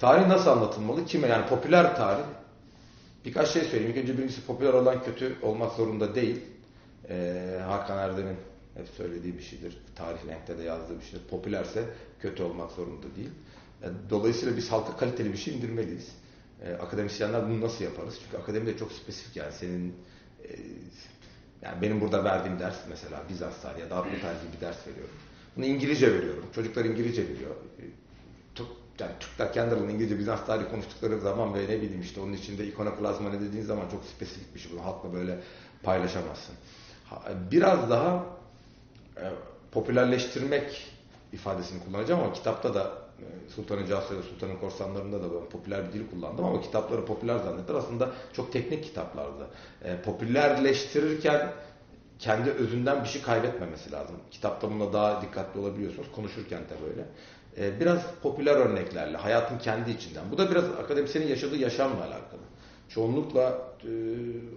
Tarih nasıl anlatılmalı? Kime? Yani popüler tarih. Birkaç şey söyleyeyim. İlk önce birincisi popüler olan kötü olmak zorunda değil. Ee, Hakan Erdem'in hep söylediği bir şeydir. Tarih renkte de yazdığı bir şeydir. Popülerse kötü olmak zorunda değil. Yani dolayısıyla biz halka kaliteli bir şey indirmeliyiz. Ee, akademisyenler bunu nasıl yaparız? Çünkü akademi de çok spesifik yani senin e, yani benim burada verdiğim ders mesela Bizans tarihi ya da Avrupa tarihi bir ders veriyorum. Bunu İngilizce veriyorum. Çocuklar İngilizce biliyor. Kendi aralarında İngilizce Bizans tarihi konuştukları zaman ve ne bileyim işte onun içinde ikonoklazma ne dediğin zaman çok spesifik bir şey. Bunu halkla böyle paylaşamazsın. Biraz daha e, popülerleştirmek ifadesini kullanacağım ama kitapta da e, Sultan'ın Casus ve Sultan'ın Korsanlarında da ben popüler bir dil kullandım ama kitapları popüler zannettiler. Aslında çok teknik kitaplardı. E, popülerleştirirken kendi özünden bir şey kaybetmemesi lazım. Kitapta bununla daha dikkatli olabiliyorsunuz. Konuşurken de böyle. E, biraz popüler örneklerle, hayatın kendi içinden. Bu da biraz akademisyenin yaşadığı yaşamla alakalı. Çoğunlukla e,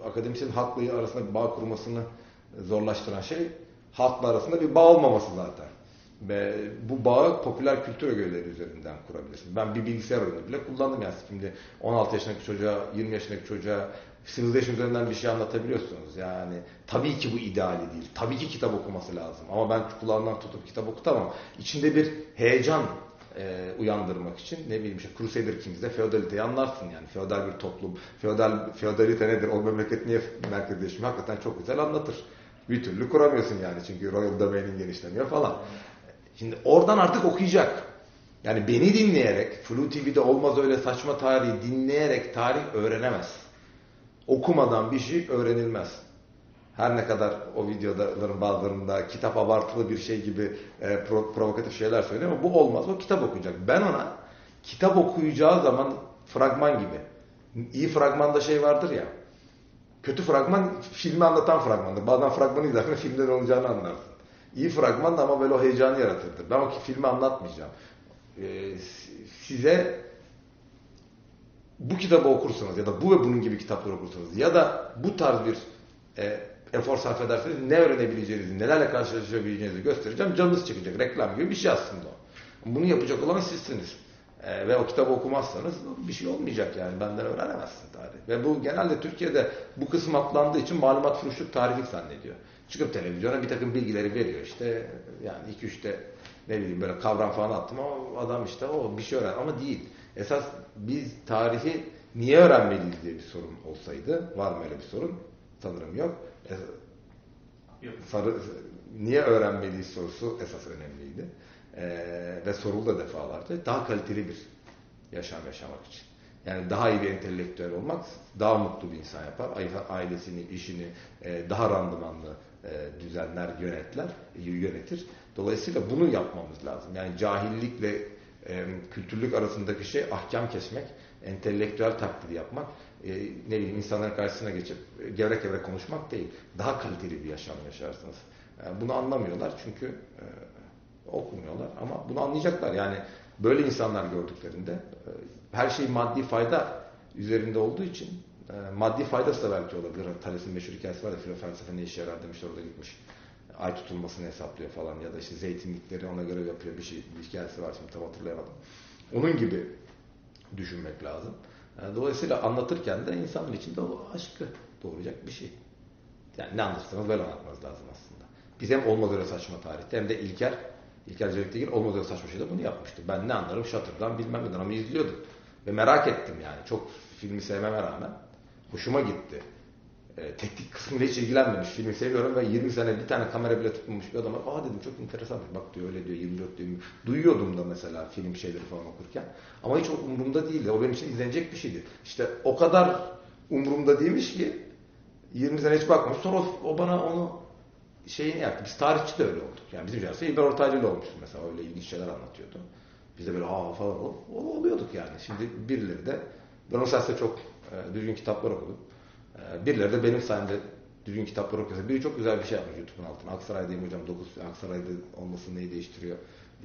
akademisyenin halkla arasında bir bağ kurmasını zorlaştıran şey halkla arasında bir bağ olmaması zaten. Ve bu bağı popüler kültür ögeleri üzerinden kurabilirsin. Ben bir bilgisayar oyunu bile kullandım yani. Şimdi 16 yaşındaki çocuğa, 20 yaşındaki çocuğa Civilization üzerinden bir şey anlatabiliyorsunuz. Yani tabii ki bu ideali değil. Tabii ki kitap okuması lazım. Ama ben kulağından tutup kitap okutamam. İçinde bir heyecan e, uyandırmak için ne bileyim işte Crusader Kings'de feodaliteyi anlarsın yani. Feodal bir toplum. Feodal, feodalite nedir? O memleket niye merkezleşmiyor? Hakikaten çok güzel anlatır. Bir türlü kuramıyorsun yani. Çünkü Royal Domain'in genişlemiyor falan. Şimdi oradan artık okuyacak. Yani beni dinleyerek, Flu TV'de olmaz öyle saçma tarihi dinleyerek tarih öğrenemez. Okumadan bir şey öğrenilmez. Her ne kadar o videoların bazılarında kitap abartılı bir şey gibi e, provokatif şeyler söylüyor ama bu olmaz. O kitap okuyacak. Ben ona kitap okuyacağı zaman fragman gibi. İyi fragmanda şey vardır ya. Kötü fragman filmi anlatan fragmandır. Bazen fragmanı izlerken filmde ne olacağını anlarsın. İyi fragman ama böyle o heyecanı yaratırdır. Ben o filmi anlatmayacağım. Ee, size bu kitabı okursanız ya da bu ve bunun gibi kitaplar okursanız ya da bu tarz bir e, efor sarf ederseniz ne öğrenebileceğinizi, nelerle karşılaşabileceğinizi göstereceğim. Canınız çıkacak. Reklam gibi bir şey aslında o. Bunu yapacak olan sizsiniz. E, ve o kitabı okumazsanız bir şey olmayacak yani. Benden öğrenemezsin tarih. Ve bu genelde Türkiye'de bu kısım atlandığı için malumat furuşluk tarihlik zannediyor. Çıkıp televizyona bir takım bilgileri veriyor işte. Yani iki üçte ne bileyim böyle kavram falan attım ama adam işte o bir şey öğren ama değil. Esas biz tarihi niye öğrenmeliyiz diye bir sorun olsaydı, var mı öyle bir sorun? Sanırım yok. E, yok. Sarı, niye öğrenmeliyiz sorusu esas önemliydi. Ee, ve soruldu defalarca. Daha kaliteli bir yaşam yaşamak için. Yani daha iyi bir entelektüel olmak daha mutlu bir insan yapar. Ailesini, işini e, daha randımanlı e, düzenler, yönetler, yönetir. Dolayısıyla bunu yapmamız lazım. Yani cahillikle e, kültürlük arasındaki şey ahkam kesmek, entelektüel taklidi yapmak, e, ne bileyim insanların karşısına geçip e, gevrek gevrek konuşmak değil. Daha kaliteli bir yaşam yaşarsınız. Yani bunu anlamıyorlar çünkü e, okumuyorlar ama bunu anlayacaklar. Yani böyle insanlar gördüklerinde e, her şey maddi fayda üzerinde olduğu için e, maddi faydası da belki olabilir. Thales'in meşhur hikayesi var ya filofelsefe ne işe yarar demiş orada gitmiş ay tutulmasını hesaplıyor falan ya da işte zeytinlikleri ona göre yapıyor bir şey bir hikayesi var şimdi tam hatırlayamadım. Onun gibi düşünmek lazım. Yani dolayısıyla anlatırken de insanın içinde o aşkı doğuracak bir şey. Yani ne anlatırsanız böyle anlatmanız lazım aslında. Biz hem olmaz öyle saçma tarihte hem de İlker, İlker olmaz öyle saçma şeyde bunu yapmıştı. Ben ne anlarım Shutter'dan bilmem neden ama izliyordum. Ve merak ettim yani. Çok filmi sevmeme rağmen. Hoşuma gitti e, teknik kısmıyla hiç ilgilenmemiş. Filmi seviyorum ve 20 sene bir tane kamera bile tutmamış bir adam var. Aa dedim çok enteresan. Bak diyor öyle diyor 24 diyor. Duyuyordum da mesela film şeyleri falan okurken. Ama hiç umurumda değildi. O benim için izlenecek bir şeydi. İşte o kadar umurumda değilmiş ki 20 sene hiç bakmış. Sonra o, o bana onu şeyini yaptı. Biz tarihçi de öyle olduk. Yani bizim şahsı İlber Ortaylı ile olmuştu mesela. Öyle ilginç şeyler anlatıyordu. Biz de böyle ha falan olup oluyorduk yani. Şimdi birileri de ben o saatte çok e, düzgün kitaplar okudum. Ee, birileri de benim sayemde düzgün kitaplar okuyorsa. Biri çok güzel bir şey yapmış YouTube'un altına. Aksaray'dayım hocam 9 Aksaray'da olması neyi değiştiriyor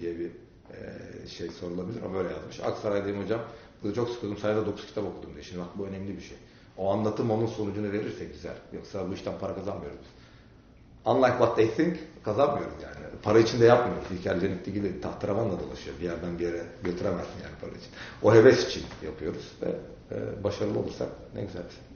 diye bir e, şey sorulabilir ama böyle yazmış. Aksaray'dayım hocam. Burada çok sıkıldım. Sayede 9 kitap okudum diye. Şimdi bak bu önemli bir şey. O anlatım onun sonucunu verirse güzel. Yoksa bu işten para kazanmıyoruz biz. Unlike what they think kazanmıyoruz yani. Para için de yapmıyoruz. İlker Cennet gibi tahterevanla dolaşıyor. Bir yerden bir yere götüremezsin yani para için. O heves için yapıyoruz ve e, başarılı olursak ne güzel bir şey.